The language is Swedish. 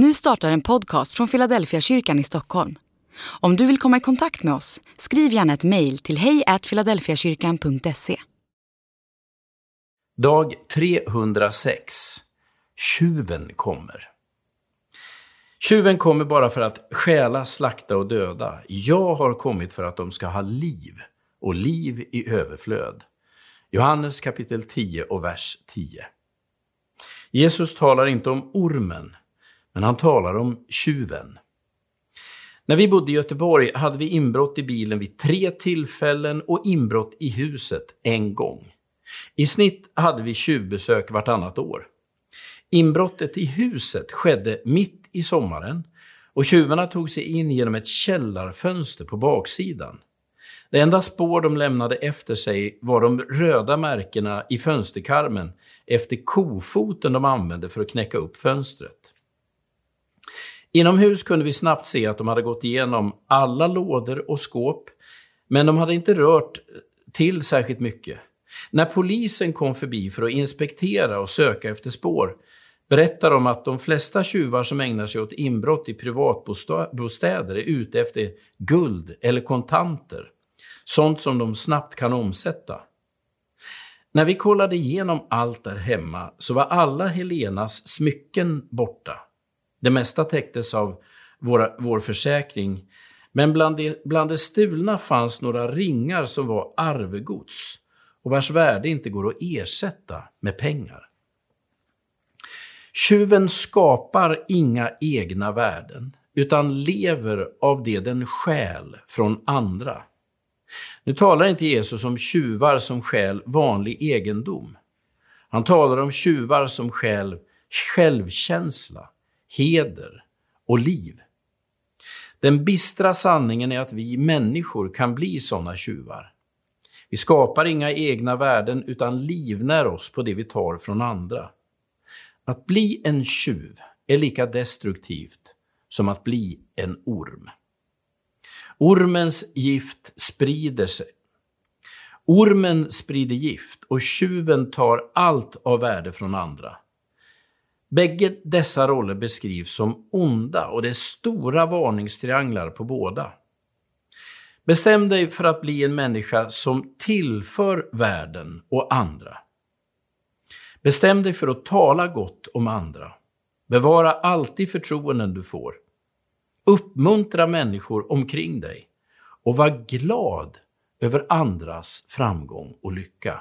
Nu startar en podcast från Philadelphia kyrkan i Stockholm. Om du vill komma i kontakt med oss, skriv gärna ett mejl till hejfiladelfiakyrkan.se. Dag 306. Tjuven kommer. Tjuven kommer bara för att stjäla, slakta och döda. Jag har kommit för att de ska ha liv, och liv i överflöd. Johannes kapitel 10 och vers 10. Jesus talar inte om ormen, men han talar om tjuven. När vi bodde i Göteborg hade vi inbrott i bilen vid tre tillfällen och inbrott i huset en gång. I snitt hade vi tjuvbesök vartannat år. Inbrottet i huset skedde mitt i sommaren och tjuvarna tog sig in genom ett källarfönster på baksidan. Det enda spår de lämnade efter sig var de röda märkena i fönsterkarmen efter kofoten de använde för att knäcka upp fönstret. Inomhus kunde vi snabbt se att de hade gått igenom alla lådor och skåp, men de hade inte rört till särskilt mycket. När polisen kom förbi för att inspektera och söka efter spår berättar de att de flesta tjuvar som ägnar sig åt inbrott i privatbostäder är ute efter guld eller kontanter. Sånt som de snabbt kan omsätta. När vi kollade igenom allt där hemma så var alla Helenas smycken borta. Det mesta täcktes av våra, vår försäkring, men bland det, bland det stulna fanns några ringar som var arvegods och vars värde inte går att ersätta med pengar. Tjuven skapar inga egna värden, utan lever av det den stjäl från andra. Nu talar inte Jesus om tjuvar som stjäl vanlig egendom. Han talar om tjuvar som stjäl självkänsla, heder och liv. Den bistra sanningen är att vi människor kan bli sådana tjuvar. Vi skapar inga egna värden utan livnär oss på det vi tar från andra. Att bli en tjuv är lika destruktivt som att bli en orm. Ormens gift sprider sig. Ormen sprider gift och tjuven tar allt av värde från andra. Bägge dessa roller beskrivs som onda och det är stora varningstrianglar på båda. Bestäm dig för att bli en människa som tillför världen och andra. Bestäm dig för att tala gott om andra. Bevara alltid förtroenden du får. Uppmuntra människor omkring dig och var glad över andras framgång och lycka.